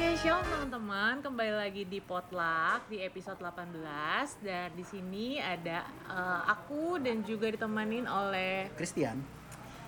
Oke, shalom teman-teman. Kembali lagi di Potluck di episode 18 dan di sini ada eh, aku dan juga ditemanin oleh Christian.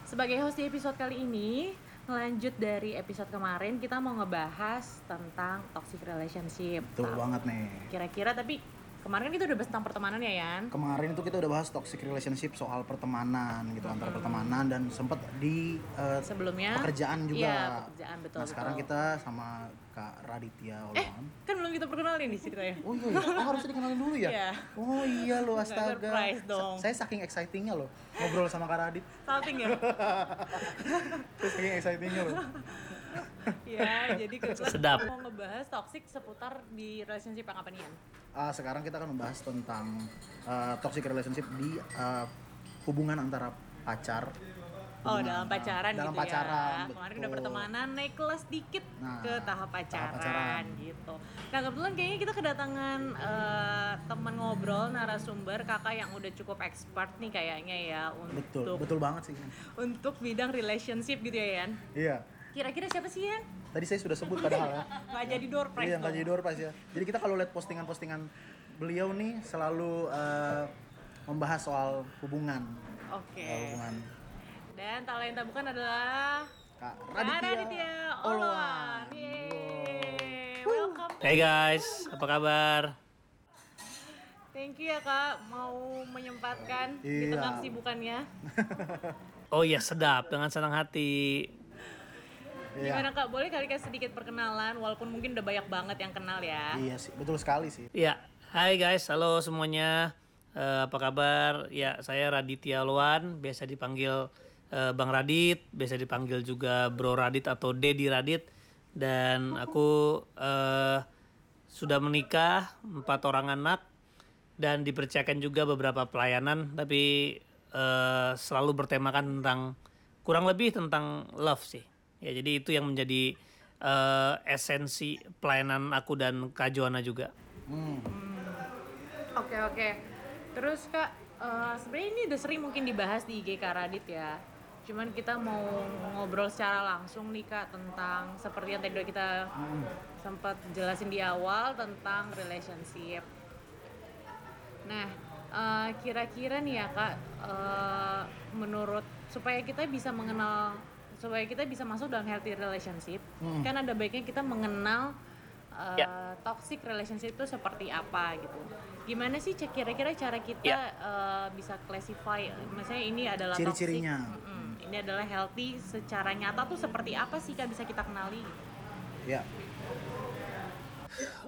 sebagai host di episode kali ini. Lanjut dari episode kemarin kita mau ngebahas tentang toxic relationship. Betul banget nih. Kira-kira tapi kemarin kan kita udah bahas tentang pertemanan ya, Yan? Kemarin itu kita udah bahas toxic relationship soal pertemanan gitu antara pertemanan dan sempat di eh, Sebelumnya pekerjaan juga. Iya, pekerjaan betul. nah, sekarang betul. kita sama Kak Raditya Eh, Olon. kan belum kita perkenalin nih ceritanya. Oh iya, iya. Oh, harusnya dikenalin dulu ya? Iya. Oh iya lo astaga. surprise dong. Sa- Saya saking excitingnya loh ngobrol sama Kak Radit. Salting ya? Saking excitingnya loh. Ya, jadi kita Sedap. mau ngebahas toxic seputar di relationship yang apa nih, Yan? Ah, sekarang kita akan membahas tentang eh, toxic relationship di eh, hubungan antara pacar. Oh, dalam pacaran dalam gitu pacaran, ya. Kemarin udah betul. pertemanan naik kelas dikit Nah, ke tahap tahap pacaran, pacaran. gitu. Nah, kebetulan kayaknya kita kedatangan eh, teman ngobrol narasumber kakak yang udah cukup expert nih kayaknya ya Betul, untuk betul banget sih. untuk bidang relationship gitu ya, Yan. Iya. Kira-kira siapa sih, Yan? Tadi saya sudah sebut padahal ya. Nggak jadi door prize Iya, nggak jadi door prize ya. Jadi kita kalau lihat postingan-postingan beliau nih selalu eh, membahas soal hubungan. Oke. Soal hubungan. Dan talenta bukan adalah Kak Kak Raditya, Raditya Olwan. Yeay. Welcome. Hey guys, apa kabar? Thank you ya Kak mau menyempatkan di Iya. tengah kesibukannya. Oh iya sedap dengan senang hati. Iya. Gimana Kak? Boleh kali Kak sedikit perkenalan walaupun mungkin udah banyak banget yang kenal ya. Iya sih, betul sekali sih. Ya, hai guys, halo semuanya. Eh, apa kabar? Ya, saya Raditya Luan, biasa dipanggil eh, Bang Radit, biasa dipanggil juga Bro Radit atau Dedi Radit. Dan aku eh, sudah menikah, empat orang anak, dan dipercayakan juga beberapa pelayanan, tapi eh, selalu bertemakan tentang kurang lebih tentang love sih. Ya, jadi itu yang menjadi eh, esensi pelayanan aku dan Kak Joana juga. Hmm. Oke oke. Terus Kak, eh, sebenarnya ini udah sering mungkin dibahas di IG Kak Radit ya. Cuman kita mau ngobrol secara langsung nih Kak tentang seperti yang tadi udah kita sempat jelasin di awal tentang relationship. Nah, eh, kira-kira nih ya Kak, eh, menurut supaya kita bisa mengenal supaya kita bisa masuk dalam healthy relationship, Hmm. kan ada baiknya kita mengenal uh, Ya. toxic relationship itu seperti apa gitu. Gimana sih cek kira-kira cara kita Ya. uh, bisa classify, misalnya ini adalah Ciri-cirinya. toxic, mm-mm, ini adalah healthy secara nyata tuh seperti apa sih kan bisa kita kenali? Ya.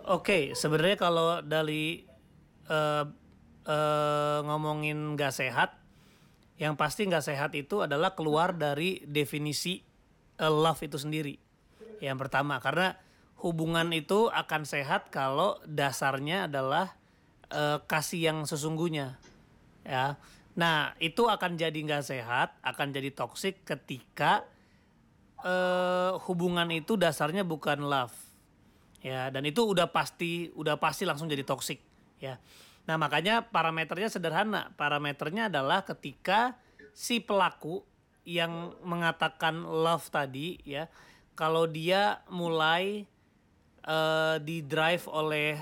Oke, sebenarnya kalau dari eh, eh, ngomongin nggak sehat, yang pasti nggak sehat itu adalah keluar dari definisi eh, love itu sendiri. Yang pertama, karena hubungan itu akan sehat kalau dasarnya adalah eh, kasih yang sesungguhnya, ya. Nah, itu akan jadi nggak sehat, akan jadi toksik ketika eh, hubungan itu dasarnya bukan love ya dan itu udah pasti udah pasti langsung jadi toksik ya nah makanya parameternya sederhana. Parameternya adalah ketika si pelaku yang mengatakan love tadi ya kalau dia mulai eh, di drive oleh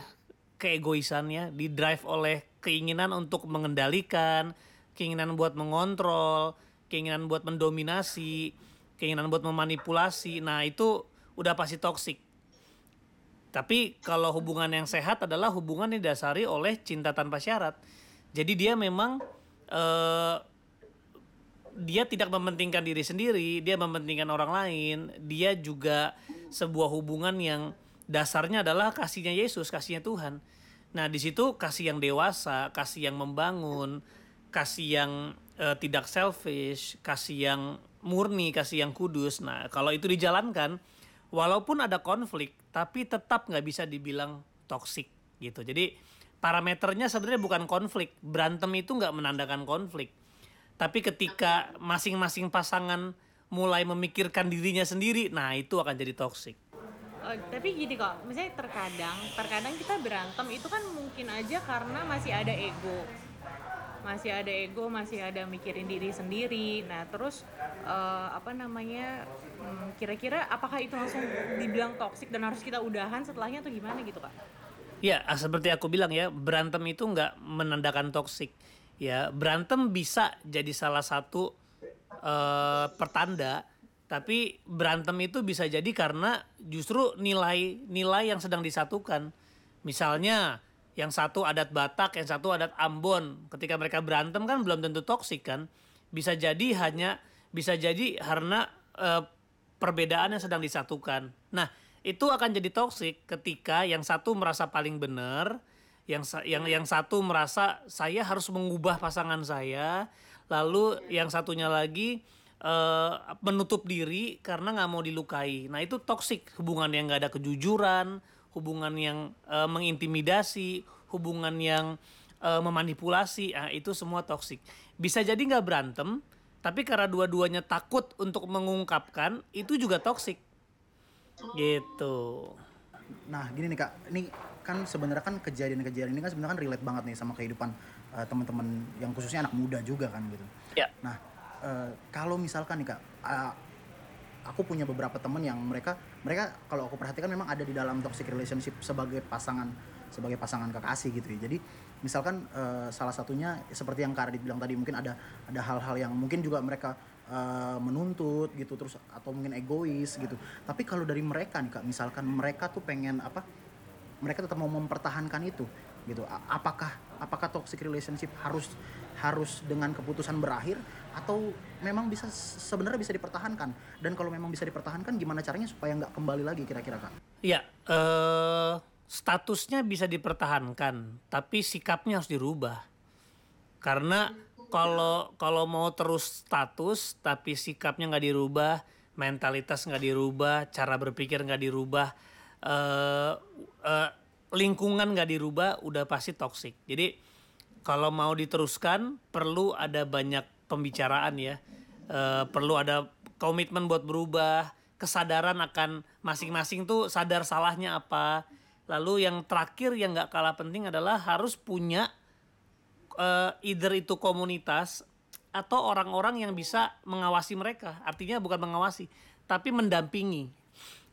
keegoisannya di drive oleh keinginan untuk mengendalikan keinginan buat mengontrol keinginan buat mendominasi keinginan buat memanipulasi. Nah itu udah pasti toksik tapi kalau hubungan yang sehat adalah hubungan yang didasari oleh cinta tanpa syarat. Jadi dia memang eh, dia tidak mementingkan diri sendiri, dia mementingkan orang lain. Dia juga sebuah hubungan yang dasarnya adalah kasihnya Yesus, kasihnya Tuhan. Nah di situ kasih yang dewasa, kasih yang membangun, kasih yang eh, tidak selfish, kasih yang murni, kasih yang kudus. Nah kalau itu dijalankan, walaupun ada konflik, tapi tetap nggak bisa dibilang toksik gitu. Jadi parameternya sebenarnya bukan konflik. Berantem itu nggak menandakan konflik. Tapi ketika masing-masing pasangan mulai memikirkan dirinya sendiri, nah itu akan jadi toksik. Oh, tapi gini kok, misalnya terkadang, terkadang kita berantem itu kan mungkin aja karena masih ada ego. Masih ada ego masih ada mikirin diri sendiri nah terus eh, apa namanya hmm, kira-kira apakah itu langsung dibilang toksik dan harus kita udahan setelahnya atau gimana gitu kak Ya, ah, seperti aku bilang ya, berantem itu nggak menandakan toksik. Ya, berantem bisa jadi salah satu eh, pertanda, tapi berantem itu bisa jadi karena justru nilai-nilai yang sedang disatukan. Misalnya, yang satu adat Batak, yang satu adat Ambon. Ketika mereka berantem kan belum tentu toksik kan. Bisa jadi hanya bisa jadi karena eh, perbedaan yang sedang disatukan. Nah, itu akan jadi toksik ketika yang satu merasa paling benar, yang yang yang satu merasa saya harus mengubah pasangan saya, lalu yang satunya lagi eh, menutup diri karena nggak mau dilukai. Nah itu toksik hubungan yang nggak ada kejujuran, hubungan yang eh, mengintimidasi, hubungan yang eh, memanipulasi. Ah itu semua toksik. Bisa jadi nggak berantem, tapi karena dua-duanya takut untuk mengungkapkan, itu juga toksik. Gitu. Nah, gini nih Kak, ini kan sebenarnya kan kejadian-kejadian ini kan sebenarnya kan relate banget nih sama kehidupan eh, teman-teman yang khususnya anak muda juga kan gitu. Ya. Nah, eh, kalau misalkan nih Kak, eh, aku punya beberapa teman yang mereka mereka kalau aku perhatikan memang ada di dalam toxic relationship sebagai pasangan sebagai pasangan kekasih gitu ya. Jadi misalkan eh, salah satunya seperti yang Kak bilang tadi mungkin ada ada hal-hal yang mungkin juga mereka eh, menuntut gitu terus atau mungkin egois gitu. Tapi kalau dari mereka nih Kak, misalkan mereka tuh pengen apa? Mereka tetap mau mempertahankan itu gitu. Apakah apakah toxic relationship harus harus dengan keputusan berakhir atau memang bisa sebenarnya bisa dipertahankan dan kalau memang bisa dipertahankan gimana caranya supaya nggak kembali lagi kira-kira kak? Ya, eh statusnya bisa dipertahankan, tapi sikapnya harus dirubah. Karena kalau kalau mau terus status tapi sikapnya nggak dirubah, mentalitas nggak dirubah, cara berpikir nggak dirubah, eh eh, lingkungan nggak dirubah, udah pasti toksik. Jadi kalau mau diteruskan perlu ada banyak pembicaraan ya, Eh, perlu ada komitmen buat berubah, kesadaran akan masing-masing tuh sadar salahnya apa. Lalu yang terakhir yang nggak kalah penting adalah harus punya eh, either itu komunitas atau orang-orang yang bisa mengawasi mereka. Artinya bukan mengawasi, tapi mendampingi.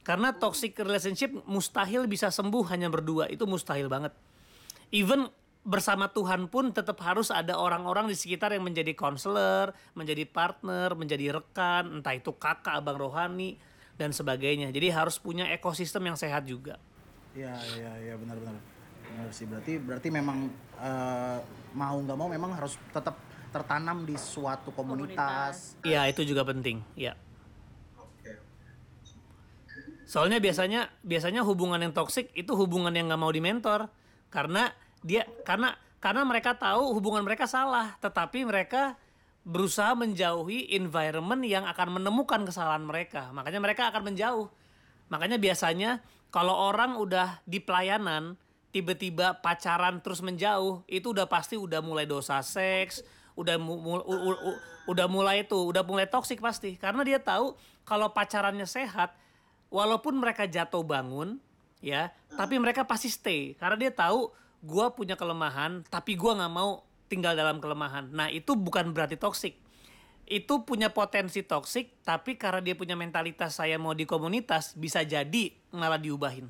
Karena toxic relationship mustahil bisa sembuh hanya berdua, itu mustahil banget. Even bersama Tuhan pun tetap harus ada orang-orang di sekitar yang menjadi konselor, menjadi partner, menjadi rekan, entah itu kakak, abang rohani dan sebagainya. Jadi harus punya ekosistem yang sehat juga. Iya iya iya benar-benar benar sih berarti berarti memang eh, mau nggak mau memang harus tetap tertanam di suatu komunitas. Iya, itu juga penting. Ya. Soalnya biasanya biasanya hubungan yang toksik itu hubungan yang nggak mau dimentor karena dia karena karena mereka tahu hubungan mereka salah, tetapi mereka berusaha menjauhi environment yang akan menemukan kesalahan mereka. Makanya mereka akan menjauh. Makanya biasanya kalau orang udah di pelayanan tiba-tiba pacaran terus menjauh, itu udah pasti udah mulai dosa seks, udah mu- mu- u- u- u- udah mulai itu, udah mulai toksik pasti. Karena dia tahu kalau pacarannya sehat, walaupun mereka jatuh bangun, ya, tapi mereka pasti stay karena dia tahu gua punya kelemahan, tapi gua nggak mau tinggal dalam kelemahan. Nah itu bukan berarti toksik. Itu punya potensi toksik, tapi karena dia punya mentalitas saya mau di komunitas, bisa jadi malah diubahin.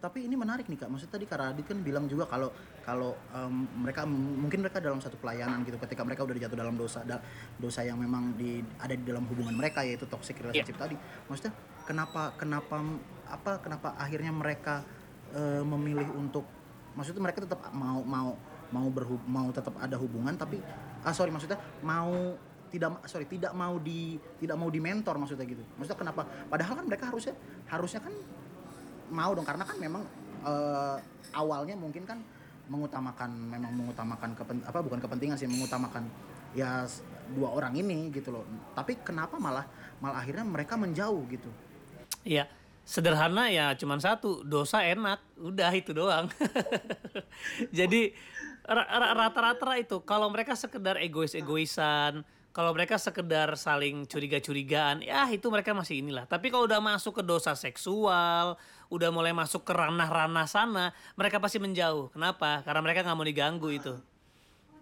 Tapi ini menarik nih kak, maksudnya tadi Kak Radit kan bilang juga kalau kalau em, mereka mungkin mereka dalam satu pelayanan gitu, ketika mereka udah jatuh dalam dosa, da- dosa yang memang di, ada di dalam hubungan mereka yaitu toxic relationship tadi. Maksudnya kenapa kenapa apa kenapa akhirnya mereka eh, memilih untuk, maksudnya mereka tetap mau mau mau berhub, mau tetap ada hubungan tapi ah sorry maksudnya mau tidak sorry tidak mau di tidak mau di mentor maksudnya gitu. Maksudnya kenapa? Padahal kan mereka harusnya harusnya kan mau dong karena kan memang eh, awalnya mungkin kan mengutamakan memang mengutamakan kepen, apa bukan kepentingan sih mengutamakan ya dua orang ini gitu loh. Tapi kenapa malah malah akhirnya mereka menjauh gitu? Iya, sederhana ya cuman satu, dosa enak, udah itu doang. Jadi ra- ra- rata-rata itu kalau mereka sekedar egois-egoisan, kalau mereka sekedar saling curiga-curigaan, ya itu mereka masih inilah. Tapi kalau udah masuk ke dosa seksual, udah mulai masuk ke ranah-ranah sana, mereka pasti menjauh. Kenapa? Karena mereka nggak mau diganggu itu.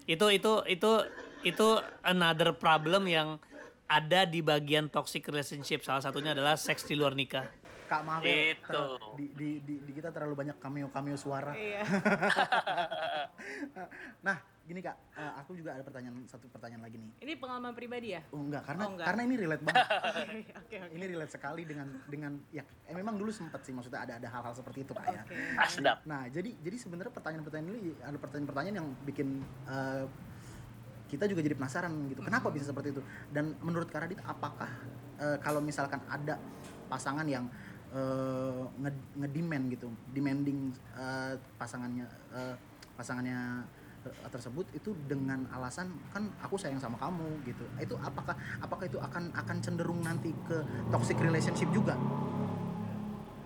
Itu itu itu itu another problem yang ada di bagian toxic relationship. Salah satunya adalah seks di luar nikah. Kak maaf ya, Itu. di, di, di, di kita terlalu banyak cameo-cameo suara. Iya. nah, gini Kak, eh, aku juga ada pertanyaan satu pertanyaan lagi nih. Ini pengalaman pribadi ya? Oh, enggak, karena Oh, enggak. karena ini relate banget. Oke, oke. ini relate sekali dengan dengan ya eh, memang dulu sempat sih maksudnya ada ada hal-hal seperti itu Kak ya. Oke. Ah, sedap. Nah, jadi jadi sebenarnya pertanyaan-pertanyaan ini ada pertanyaan-pertanyaan yang bikin eh, kita juga jadi penasaran gitu. Kenapa bisa seperti itu? Dan menurut Kak Radit apakah eh, kalau misalkan ada pasangan yang nge- ngedemand gitu, demanding eh, pasangannya eh, pasangannya tersebut itu dengan alasan kan aku sayang sama kamu gitu. Itu apakah apakah itu akan akan cenderung nanti ke toxic relationship juga?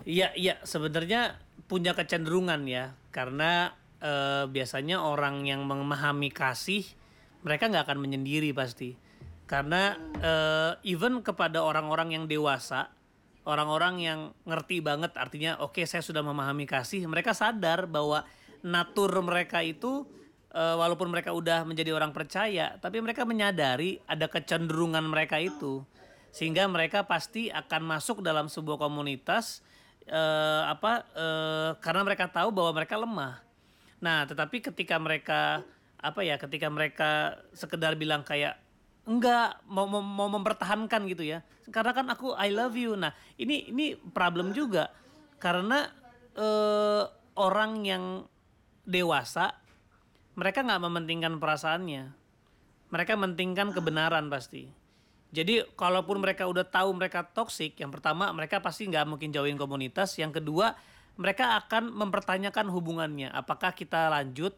Iya, iya, sebenarnya punya kecenderungan ya, karena eh, biasanya orang yang memahami kasih, mereka nggak akan menyendiri pasti, karena eh, even kepada orang-orang yang dewasa, orang-orang yang ngerti banget, artinya oke saya sudah memahami kasih, mereka sadar bahwa natur mereka itu eh, walaupun mereka udah menjadi orang percaya, tapi mereka menyadari ada kecenderungan mereka itu, sehingga mereka pasti akan masuk dalam sebuah komunitas eh, apa eh, karena mereka tahu bahwa mereka lemah. Nah, tetapi ketika mereka apa ya, ketika mereka sekedar bilang kayak enggak mau mau, mau mempertahankan gitu ya. Karena kan aku I love you. Nah, ini ini problem juga karena eh, orang yang dewasa mereka nggak mementingkan perasaannya. Mereka mementingkan kebenaran pasti. Jadi kalaupun mereka udah tahu mereka toksik, yang pertama mereka pasti nggak mungkin jauhin komunitas. Yang kedua mereka akan mempertanyakan hubungannya, apakah kita lanjut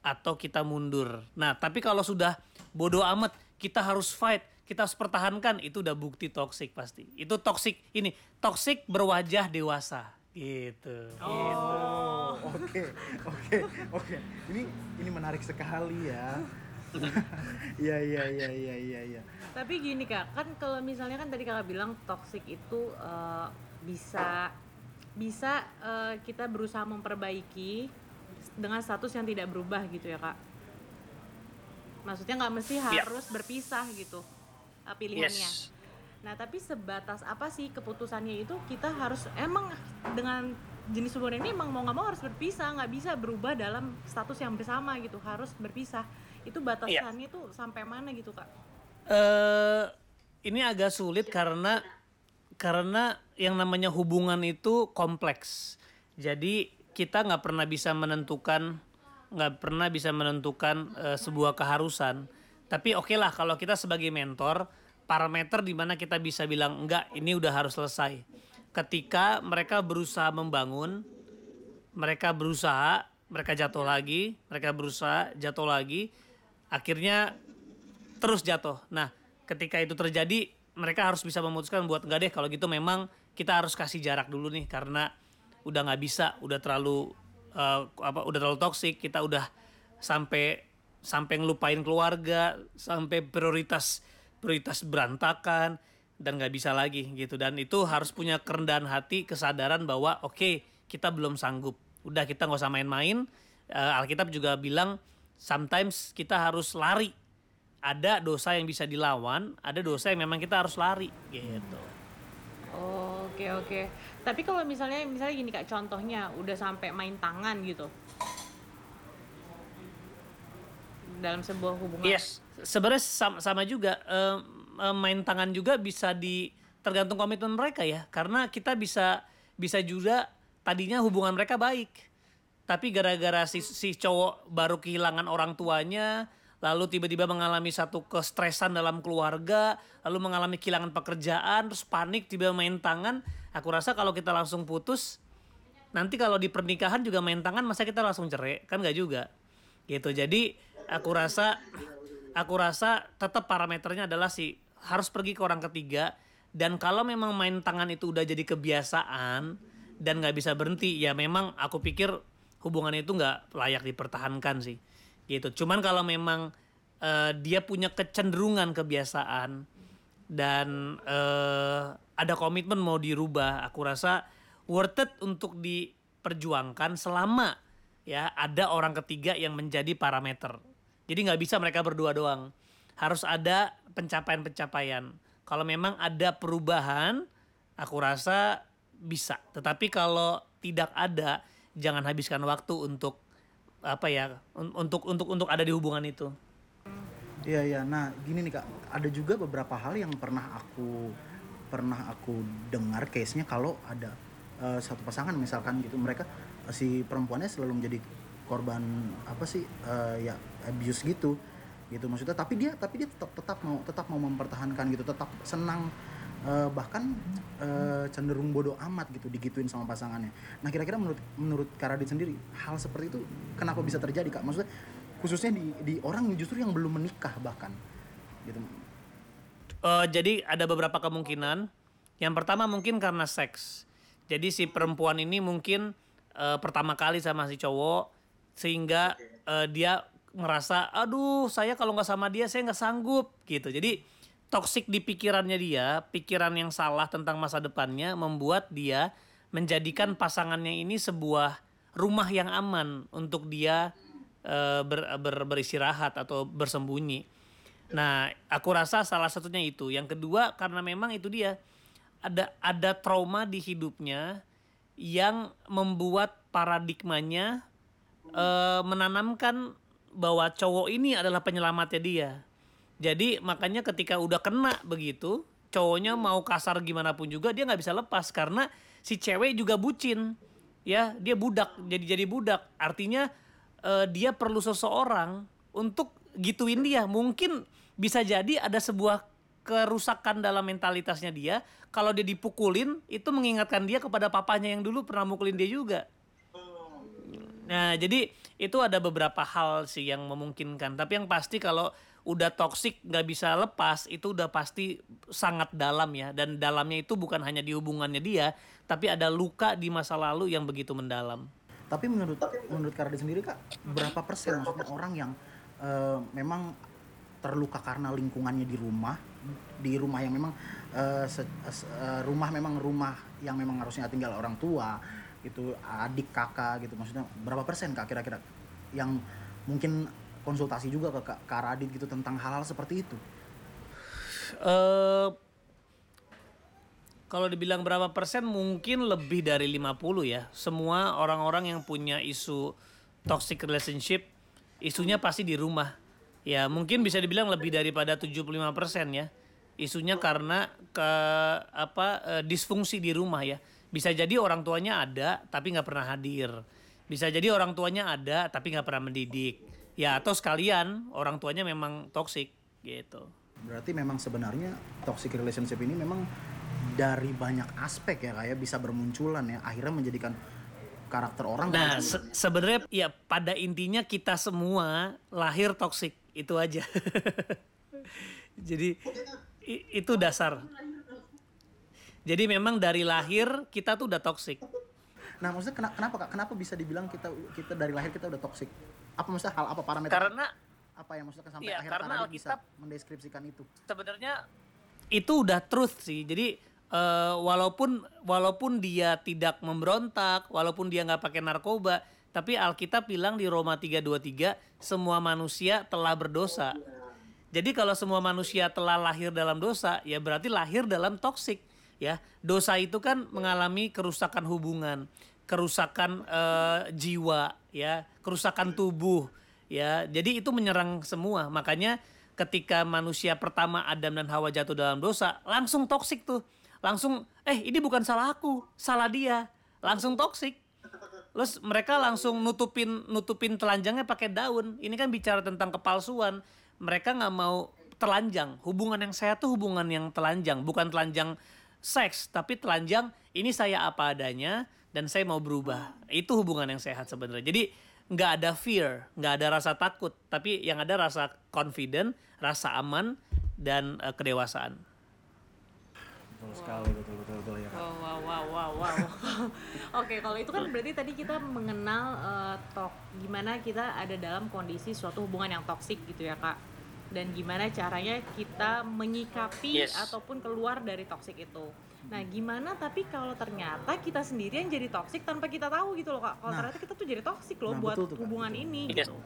atau kita mundur. Nah tapi kalau sudah bodoh amat, kita harus fight, kita harus pertahankan, itu udah bukti toksik pasti. Itu toksik ini, toksik berwajah dewasa gitu. Oh, oke, oke, oke. Ini ini menarik sekali ya. Iya, iya, iya, iya, iya, iya. Tapi gini kak, kan kalau misalnya kan tadi kakak bilang toxic itu eh, bisa bisa eh, kita berusaha memperbaiki dengan status yang tidak berubah gitu ya kak. Maksudnya nggak mesti Iya. harus berpisah gitu eh, pilihannya. Yes. Nah tapi sebatas apa sih keputusannya itu kita harus emang dengan jenis hubungan ini emang mau nggak mau harus berpisah nggak bisa berubah dalam status yang bersama gitu harus berpisah itu batasannya tuh sampai mana gitu kak? eh ini agak sulit karena karena yang namanya hubungan itu kompleks. Jadi kita nggak pernah bisa menentukan nggak pernah bisa menentukan eh, sebuah keharusan. Tapi oke lah kalau kita sebagai mentor parameter di mana kita bisa bilang enggak ini udah harus selesai. Ketika mereka berusaha membangun, mereka berusaha, mereka jatuh lagi, mereka berusaha jatuh lagi, akhirnya terus jatuh. Nah, ketika itu terjadi, mereka harus bisa memutuskan buat enggak deh kalau gitu memang kita harus kasih jarak dulu nih karena udah nggak bisa, udah terlalu eh, apa, udah terlalu toksik, kita udah sampai sampai ngelupain keluarga, sampai prioritas prioritas berantakan dan nggak bisa lagi gitu dan itu harus punya kerendahan hati, kesadaran bahwa oke kita belum sanggup, udah kita nggak usah main-main. Eh, Alkitab juga bilang sometimes kita harus lari ada dosa yang bisa dilawan, ada dosa yang memang kita harus lari gitu. Oke oke. Tapi kalau misalnya misalnya gini kak contohnya udah sampai main tangan gitu. Dalam sebuah hubungan. Yes, sebenarnya sama, sama juga. Em, main tangan juga bisa di tergantung komitmen mereka ya, karena kita bisa bisa juga tadinya hubungan mereka baik, tapi gara-gara si, si cowok baru kehilangan orang tuanya, lalu tiba-tiba mengalami satu kestresan dalam keluarga, lalu mengalami kehilangan pekerjaan, terus panik tiba main tangan, aku rasa kalau kita langsung putus, nanti kalau di pernikahan juga main tangan masa kita langsung cerai? Kan nggak juga. Gitu. Jadi aku rasa aku rasa tetap parameternya adalah si harus pergi ke orang ketiga. Dan kalau memang main tangan itu udah jadi kebiasaan dan nggak bisa berhenti ya memang aku pikir hubungan itu nggak layak dipertahankan sih gitu cuman kalau memang eh, dia punya kecenderungan kebiasaan dan eh, ada komitmen mau dirubah aku rasa worth it untuk diperjuangkan selama ya ada orang ketiga yang menjadi parameter Jadi nggak bisa mereka berdua doang. Harus ada pencapaian-pencapaian. Kalau memang ada perubahan, aku rasa bisa. Tetapi kalau tidak ada, jangan habiskan waktu untuk apa ya, un- untuk untuk untuk ada di hubungan itu. Iya iya. Nah gini nih kak, ada juga beberapa hal yang pernah aku pernah aku dengar case-nya kalau ada eh, satu pasangan misalkan gitu. Mereka eh, si perempuannya selalu menjadi korban apa sih eh, ya abuse gitu. Gitu maksudnya. Tapi dia tapi dia tetap tetap mau tetap mau mempertahankan gitu. Tetap senang eh, bahkan eh, cenderung bodoh amat gitu digituin sama pasangannya. Nah kira-kira menurut menurut Karadit sendiri hal seperti itu kenapa bisa terjadi kak? Maksudnya khususnya di di orang justru yang belum menikah bahkan gitu. Eh, jadi ada beberapa kemungkinan. Yang pertama mungkin karena seks. Jadi si perempuan ini mungkin eh, pertama kali sama si cowok sehingga eh, dia ngerasa, aduh saya kalau nggak sama dia saya nggak sanggup gitu. Jadi toksik di pikirannya dia, pikiran yang salah tentang masa depannya membuat dia menjadikan pasangannya ini sebuah rumah yang aman untuk dia eh, ber- ber- beristirahat atau bersembunyi. Nah, aku rasa salah satunya itu. Yang kedua karena memang itu dia ada ada trauma di hidupnya yang membuat paradigmanya eh, menanamkan bahwa cowok ini adalah penyelamatnya dia. Jadi makanya ketika udah kena begitu, cowoknya mau kasar gimana pun juga dia nggak bisa lepas karena si cewek juga bucin, ya dia budak jadi jadi budak. Artinya eh, dia perlu seseorang untuk gituin dia. Mungkin bisa jadi ada sebuah kerusakan dalam mentalitasnya dia. Kalau dia dipukulin itu mengingatkan dia kepada papanya yang dulu pernah mukulin dia juga. Nah, jadi itu ada beberapa hal sih yang memungkinkan. Tapi yang pasti kalau udah toksik nggak bisa lepas itu udah pasti sangat dalam ya. Dan dalamnya itu bukan hanya di hubungannya dia, tapi ada luka di masa lalu yang begitu mendalam. Tapi menurut menurut Karadit sendiri kak, berapa persen maksudnya orang yang eh, memang terluka karena lingkungannya di rumah, di rumah yang memang eh, se- eh, rumah memang rumah yang memang harusnya tinggal orang tua, gitu adik kakak gitu maksudnya berapa persen kak kira-kira yang mungkin konsultasi juga ke Kak Radit gitu tentang hal-hal seperti itu. eh kalau dibilang berapa persen mungkin lebih dari 50 ya. Semua orang-orang yang punya isu toxic relationship isunya pasti di rumah. Ya, mungkin bisa dibilang lebih daripada 75% ya. Isunya karena ke apa eh, disfungsi di rumah ya. Bisa jadi orang tuanya ada tapi nggak pernah hadir. Bisa jadi orang tuanya ada tapi nggak pernah mendidik. Ya, atau sekalian orang tuanya memang toxic gitu. Berarti memang sebenarnya toxic relationship ini memang dari banyak aspek ya kayak bisa bermunculan ya akhirnya menjadikan karakter orang Nah, se- sebenarnya ya pada intinya kita semua lahir toksik itu aja. Jadi itu dasar. Jadi memang dari lahir kita tuh udah toksik. Nah, maksudnya kena- kenapa Kak? Kenapa bisa dibilang kita kita dari lahir kita udah toksik? Apa maksudnya hal apa parameter Karena apa yang maksudnya sampai Iya, akhir karena Karadit bisa Alkitab- mendeskripsikan itu? sebenarnya itu udah truth sih. Jadi eh, walaupun walaupun dia tidak memberontak, walaupun dia nggak pakai narkoba, tapi Alkitab bilang di Roma 3:23 semua manusia telah berdosa. Jadi kalau semua manusia telah lahir dalam dosa, ya berarti lahir dalam toksik, ya. Dosa itu kan mengalami kerusakan hubungan, kerusakan eh, jiwa, ya, kerusakan tubuh, ya. Jadi itu menyerang semua. Makanya ketika manusia pertama Adam dan Hawa jatuh dalam dosa, langsung toksik tuh. Langsung, eh ini bukan salah aku, salah dia. Langsung toksik. Terus mereka langsung nutupin nutupin telanjangnya pakai daun. Ini kan bicara tentang kepalsuan. Mereka nggak mau telanjang. Hubungan yang sehat tuh hubungan yang telanjang, bukan telanjang seks, tapi telanjang ini saya apa adanya dan saya mau berubah. Itu hubungan yang sehat sebenarnya. Jadi nggak ada fear, nggak ada rasa takut, tapi yang ada rasa confident, rasa aman dan eh, kedewasaan. Betul sekali, betul betul betul ya. Kak. Wow, wow, wow, wow, wow. Oke, kalau itu kan berarti tadi kita mengenal eh, tok gimana kita ada dalam kondisi suatu hubungan yang toksik gitu ya kak. Dan gimana caranya kita menyikapi Yes. ataupun keluar dari toksik itu. Nah, gimana tapi kalau ternyata kita sendiri yang jadi toksik tanpa kita tahu gitu loh kak. Kalau Nah. ternyata kita tuh jadi toksik loh Nah, buat betul tuh, hubungan betul. ini Yes. gitu.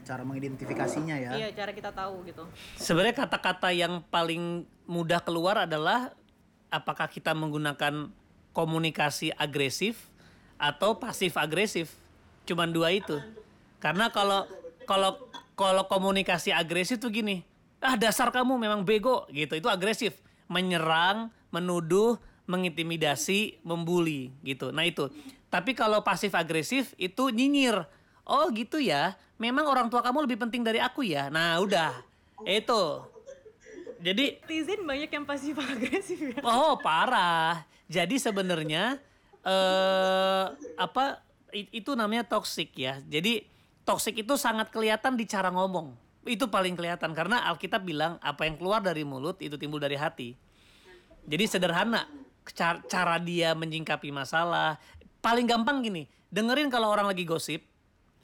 cara mengidentifikasinya ya. Iya, cara kita tahu gitu. Sebenarnya kata-kata yang paling mudah keluar adalah apakah kita menggunakan komunikasi agresif atau pasif agresif. Cuman dua itu. Karena kalau kalau kalau komunikasi agresif tuh gini, ah dasar kamu memang bego gitu. Itu agresif, menyerang, menuduh, mengintimidasi, membuli gitu. Nah itu. Tapi kalau pasif agresif itu nyinyir. Oh gitu ya. Memang orang tua kamu lebih penting dari aku ya. Nah udah. Itu. Jadi Netizen banyak yang pasif agresif ya. Oh parah. Jadi sebenarnya eh apa itu namanya toxic ya. Jadi toxic itu sangat kelihatan di cara ngomong. Itu paling kelihatan karena Alkitab bilang apa yang keluar dari mulut itu timbul dari hati. Jadi sederhana cara, dia menyingkapi masalah. Paling gampang gini, dengerin kalau orang lagi gosip,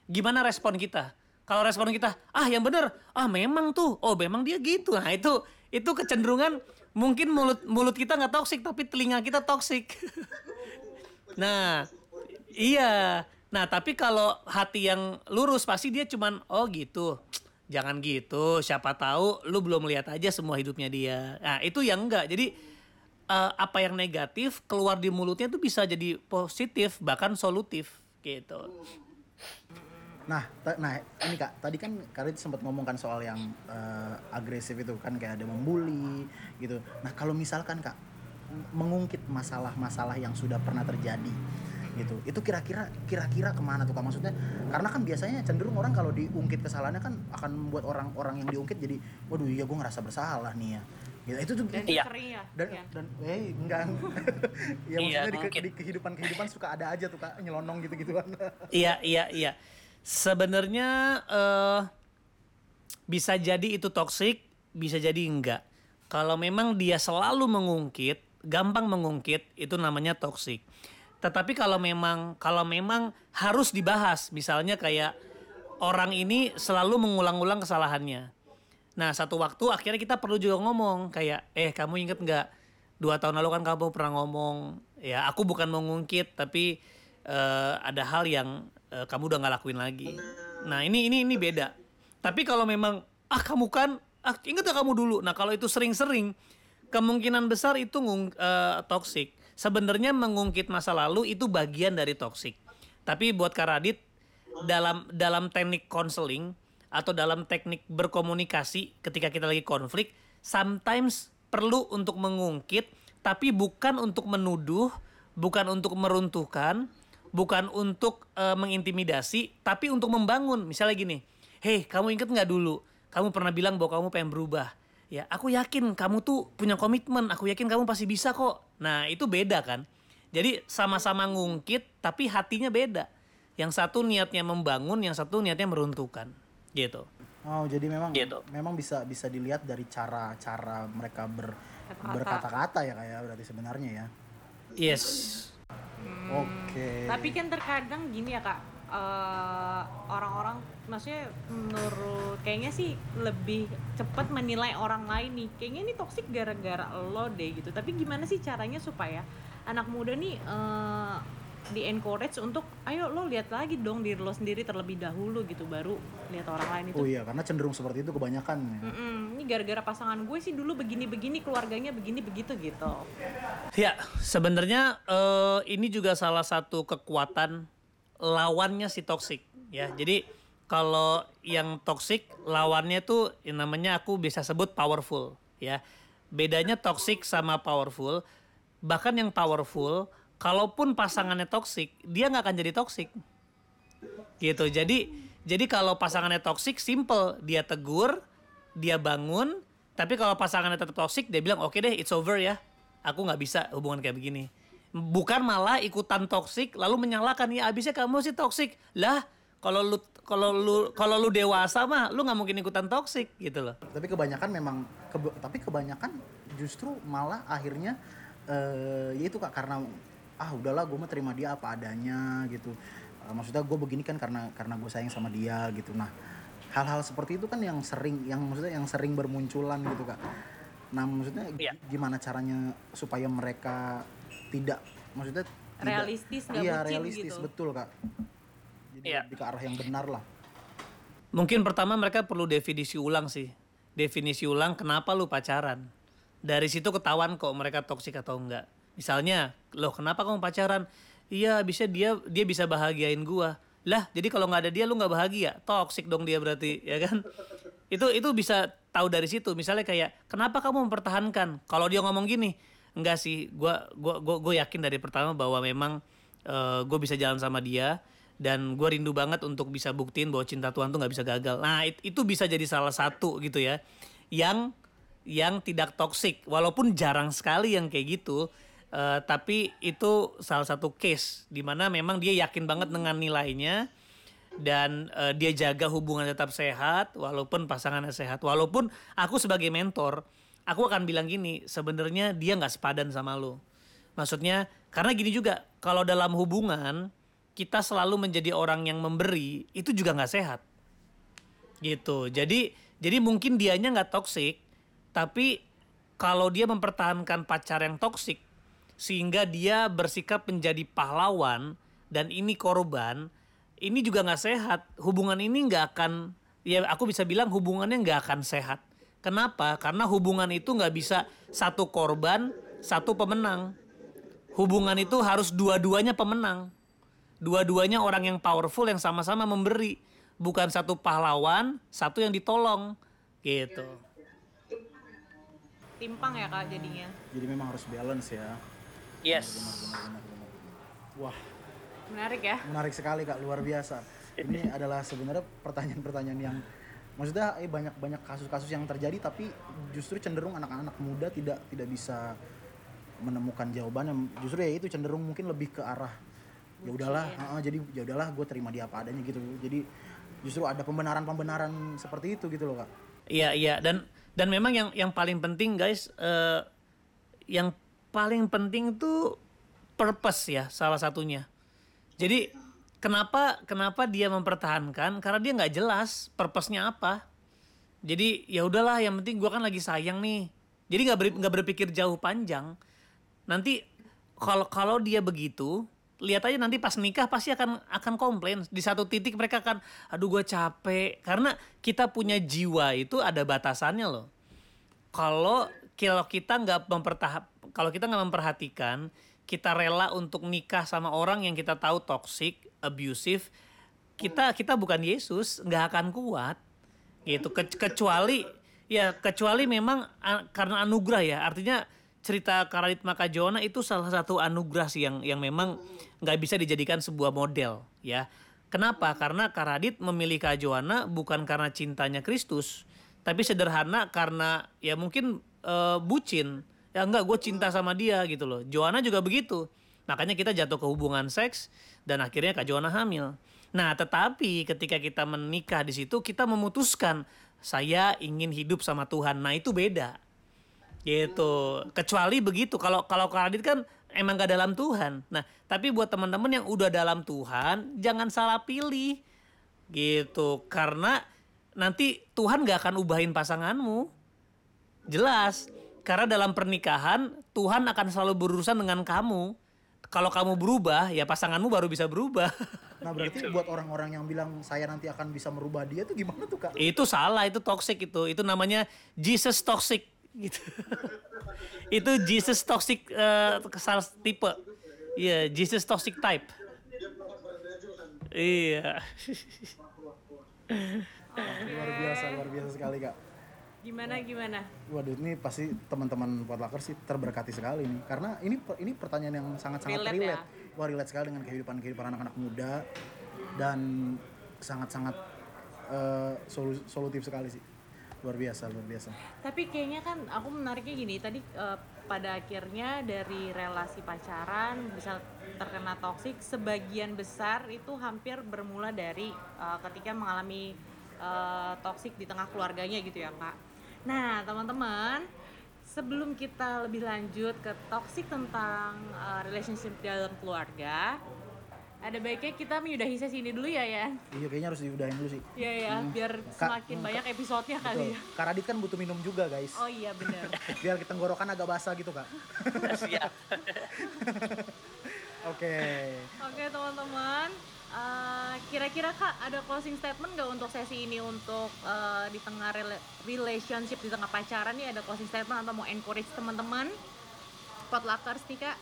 gimana respon kita? Kalau respon kita, ah yang bener, ah memang tuh, oh memang dia gitu. Nah itu itu kecenderungan mungkin mulut mulut kita nggak toksik tapi telinga kita toksik. nah iya, nah tapi kalau hati yang lurus pasti dia cuman oh gitu. Jangan gitu, siapa tahu lu belum lihat aja semua hidupnya dia. Nah itu yang enggak. Jadi eh, apa yang negatif keluar di mulutnya itu bisa jadi positif bahkan solutif gitu. Nah, nah ini kak, tadi kan Karit sempat ngomongkan soal yang eh, agresif itu kan kayak ada membuli gitu. Nah kalau misalkan kak mengungkit masalah-masalah yang sudah pernah terjadi gitu, itu kira-kira kira-kira ke mana tuh kak maksudnya? Karena kan biasanya cenderung orang kalau diungkit kesalahannya kan akan membuat orang-orang yang diungkit jadi, waduh iya gue ngerasa bersalah nih ya. Gitu. Itu tuh Dan Iya. sering ya. dan Iya. dan eh enggak ya Iya, maksudnya di, ke- mungkin. di kehidupan kehidupan suka ada aja tuh kak nyelonong gitu gituan Iya, iya, iya. Sebenarnya eh bisa jadi itu toksik, bisa jadi enggak. Kalau memang dia selalu mengungkit, gampang mengungkit, itu namanya toksik. Tetapi kalau memang kalau memang harus dibahas, misalnya kayak orang ini selalu mengulang-ulang kesalahannya. Nah, satu waktu akhirnya kita perlu juga ngomong kayak, eh kamu inget nggak dua tahun lalu kan kamu pernah ngomong, ya aku bukan mengungkit tapi eh, ada hal yang eh, kamu udah nggak lakuin lagi. Nah ini ini ini beda. Tapi kalau memang ah kamu kan, ah inget gak kamu dulu. Nah kalau itu sering-sering, kemungkinan besar itu ngung, eh, toxic. Sebenarnya mengungkit masa lalu itu bagian dari toxic. Tapi buat Kak Radit, dalam dalam teknik konseling atau dalam teknik berkomunikasi ketika kita lagi konflik, sometimes perlu untuk mengungkit, tapi bukan untuk menuduh, bukan untuk meruntuhkan, bukan untuk eh, mengintimidasi, tapi untuk membangun. Misalnya gini, hei kamu inget nggak dulu, kamu pernah bilang bahwa kamu pengen berubah. Ya, aku yakin kamu tuh punya komitmen, aku yakin kamu pasti bisa kok. Nah, itu beda kan. Jadi sama-sama ngungkit, tapi hatinya beda. Yang satu niatnya membangun, yang satu niatnya meruntuhkan. Gitu. Oh, jadi memang Gitu. memang bisa bisa dilihat dari cara-cara mereka ber, Kata-kata. berkata-kata ya kayak berarti sebenarnya ya. Yes. Oke. Tapi kan terkadang gini ya kak, eh, orang-orang, maksudnya menurut kayaknya sih lebih cepat menilai orang lain nih. Kayaknya ini toksik gara-gara lo deh gitu. Tapi gimana sih caranya supaya anak muda nih eh, di encourage untuk, ayo lo lihat lagi dong diri lo sendiri terlebih dahulu gitu, baru lihat orang lain itu. Oh iya, karena cenderung seperti itu kebanyakan. ya. Mm-mm, ini gara-gara pasangan gue sih dulu begini-begini, keluarganya begini-begitu gitu. Ya, sebenarnya eh, ini juga salah satu kekuatan lawannya si toxic ya. Jadi kalau yang toxic lawannya tuh yang namanya aku bisa sebut powerful ya. Bedanya toxic sama powerful, bahkan yang powerful kalaupun pasangannya toxic, dia nggak akan jadi toxic. Gitu. Jadi jadi kalau pasangannya toxic simple, dia tegur, dia bangun, tapi kalau pasangannya tetap toxic, dia bilang oke deh, it's over ya. Aku nggak bisa hubungan kayak begini. Bukan malah ikutan toxic lalu menyalahkan ya abisnya kamu sih toxic. Lah, kalau lu kalau lu kalau lu dewasa mah lu nggak mungkin ikutan toxic gitu loh. Tapi kebanyakan memang kebe- tapi kebanyakan justru malah akhirnya eh ya itu Kak karena ah udahlah gue mah terima dia apa adanya gitu. Eh, maksudnya gue begini kan karena karena gue sayang sama dia gitu. Nah, hal-hal seperti itu kan yang sering yang maksudnya yang sering bermunculan gitu Kak. Nah, maksudnya Iya. gimana caranya supaya mereka tidak maksudnya tidak- Realistis, nggak Iya, bucin realistis gitu. betul Kak. Jadi Iya. lebih ke arah yang benar lah. Mungkin pertama mereka perlu definisi ulang sih. Definisi ulang kenapa lu pacaran. Dari situ ketahuan kok mereka toksik atau enggak. Misalnya, loh kenapa kamu pacaran? Iya, bisa dia dia bisa bahagiain gua. Lah, jadi kalau nggak ada dia lu nggak bahagia. Toksik dong dia berarti, ya kan? Itu itu bisa tahu dari situ. Misalnya kayak, kenapa kamu mempertahankan? Kalau dia ngomong gini, enggak sih, gua gua gua, gua yakin dari pertama bahwa memang eh, gue bisa jalan sama dia dan gue rindu banget untuk bisa buktiin bahwa cinta Tuhan tuh nggak bisa gagal. Nah it- itu bisa jadi salah satu gitu ya, yang yang tidak toksik, walaupun jarang sekali yang kayak gitu. eh, tapi itu salah satu case di mana memang dia yakin banget dengan nilainya dan eh, dia jaga hubungan tetap sehat walaupun pasangannya sehat. Walaupun aku sebagai mentor, aku akan bilang gini, sebenarnya dia nggak sepadan sama lo. Maksudnya karena gini juga, kalau dalam hubungan kita selalu menjadi orang yang memberi, itu juga nggak sehat. Gitu. Jadi jadi mungkin dianya nggak toksik, tapi kalau dia mempertahankan pacar yang toksik sehingga dia bersikap menjadi pahlawan dan ini korban, ini juga nggak sehat. Hubungan ini nggak akan, ya aku bisa bilang hubungannya nggak akan sehat. Kenapa? Karena hubungan itu nggak bisa satu korban, satu pemenang. Hubungan itu harus dua-duanya pemenang. Dua-duanya orang yang powerful yang sama-sama memberi. Bukan satu pahlawan, satu yang ditolong. Gitu. Timpang ya kak jadinya. Jadi memang harus balance ya. Yes. Wah, Menarik ya. menarik sekali kak, luar biasa. Ini adalah sebenarnya pertanyaan-pertanyaan yang maksudnya eh, banyak banyak kasus-kasus yang terjadi tapi justru cenderung anak-anak muda tidak tidak bisa menemukan jawabannya. Justru ya itu cenderung mungkin lebih ke arah ya udahlah, heeh, jadi ya udahlah gue terima dia apa adanya gitu. Jadi justru ada pembenaran-pembenaran seperti itu gitu loh kak. Iya iya dan dan memang yang yang paling penting guys eh, yang paling penting tuh purpose ya salah satunya. Jadi kenapa kenapa dia mempertahankan karena dia nggak jelas purpose-nya apa. Jadi ya udahlah yang penting gua kan lagi sayang nih. Jadi nggak ber, nggak berpikir jauh panjang. Nanti kalau kalau dia begitu lihat aja nanti pas nikah pasti akan akan komplain di satu titik mereka akan aduh gue capek karena kita punya jiwa itu ada batasannya loh kalau kalau kita nggak mempertahap kalau kita nggak memperhatikan kita rela untuk nikah sama orang yang kita tahu toxic abusive kita kita bukan Yesus nggak akan kuat gitu. Ke- kecuali ya kecuali memang a- karena anugerah ya. Artinya cerita Karadit Maka Jona itu salah satu anugerah sih yang yang memang nggak bisa dijadikan sebuah model ya. Kenapa? Karena Karadit memilih Kak Joana bukan karena cintanya Kristus tapi sederhana karena ya mungkin eh, bucin ya enggak gue cinta sama dia gitu loh. Joanna juga begitu. Makanya kita jatuh ke hubungan seks dan akhirnya Kak Joanna hamil. Nah tetapi ketika kita menikah di situ kita memutuskan saya ingin hidup sama Tuhan. Nah itu beda. Gitu. Kecuali begitu kalau kalau Karadit kan emang gak dalam Tuhan. Nah tapi buat teman-teman yang udah dalam Tuhan jangan salah pilih. Gitu. Karena nanti Tuhan gak akan ubahin pasanganmu. Jelas karena dalam pernikahan Tuhan akan selalu berurusan dengan kamu. Kalau kamu berubah ya pasanganmu baru bisa berubah. Nah berarti buat orang-orang yang bilang saya nanti akan bisa merubah dia tuh gimana tuh kak? itu salah itu toxic itu. Itu namanya Jesus toxic gitu. Itu Jesus toxic eh, salah tipe. Iya Jesus toxic type. Iya. Luar biasa, luar biasa sekali kak. Gimana gimana? Waduh ini pasti teman-teman Potlucker sih terberkati sekali nih karena ini ini pertanyaan yang sangat-sangat Relate relate. ya? Wah relate sekali dengan kehidupan kehidupan anak-anak muda dan sangat-sangat eh, solu- solutif sekali sih. Luar biasa, luar biasa. Tapi kayaknya kan aku menariknya gini tadi eh, pada akhirnya dari relasi pacaran bisa terkena toksik sebagian besar itu hampir bermula dari eh, ketika mengalami eh, toksik di tengah keluarganya gitu ya kak. Nah teman-teman sebelum kita lebih lanjut ke toksik tentang eh, relationship dalam keluarga ada baiknya kita menyudahi sesi ini dulu ya ya. Iya kayaknya harus diudahin dulu sih. Iya ya, biar Kak, semakin hmm, banyak episodenya kali Betul. ya. Kak Radit kan butuh minum juga guys. Oh iya benar. Biar kita tenggorokan agak basah gitu kak. siap Oke. Oke teman-teman, Eh, kira-kira kak ada closing statement nggak untuk sesi ini untuk eh, di tengah rela- relationship di tengah pacaran nih ada closing statement atau mau encourage teman-teman potluckers nih kak?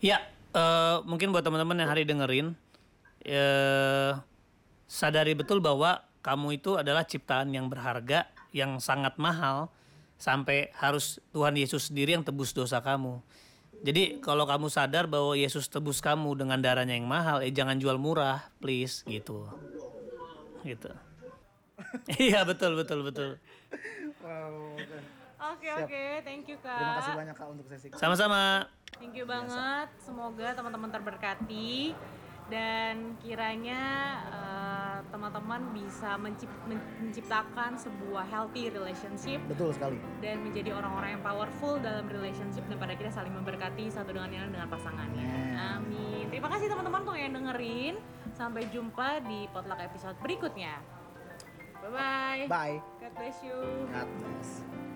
Ya, eh, mungkin buat teman-teman yang hari dengerin, eh, sadari betul bahwa kamu itu adalah ciptaan yang berharga, yang sangat mahal, sampai harus Tuhan Yesus sendiri yang tebus dosa kamu. Jadi kalau kamu sadar bahwa Yesus tebus kamu dengan darahnya yang mahal, eh jangan jual murah, please, gitu, gitu. Iya betul betul betul. Wow. Oke oke, thank you kak. Terima kasih banyak kak untuk sesi. Sama-sama. Thank you banget. Semoga teman-teman terberkati dan kiranya eh, teman-teman bisa mencip- men- menciptakan sebuah healthy relationship Betul sekali. dan menjadi orang-orang yang powerful dalam relationship dan pada akhirnya saling memberkati satu dengan yang lain dengan pasangannya. Amin. Terima kasih teman-teman tuh yang dengerin. Sampai jumpa di potluck episode berikutnya. Bye bye. Bye. God bless you. God bless.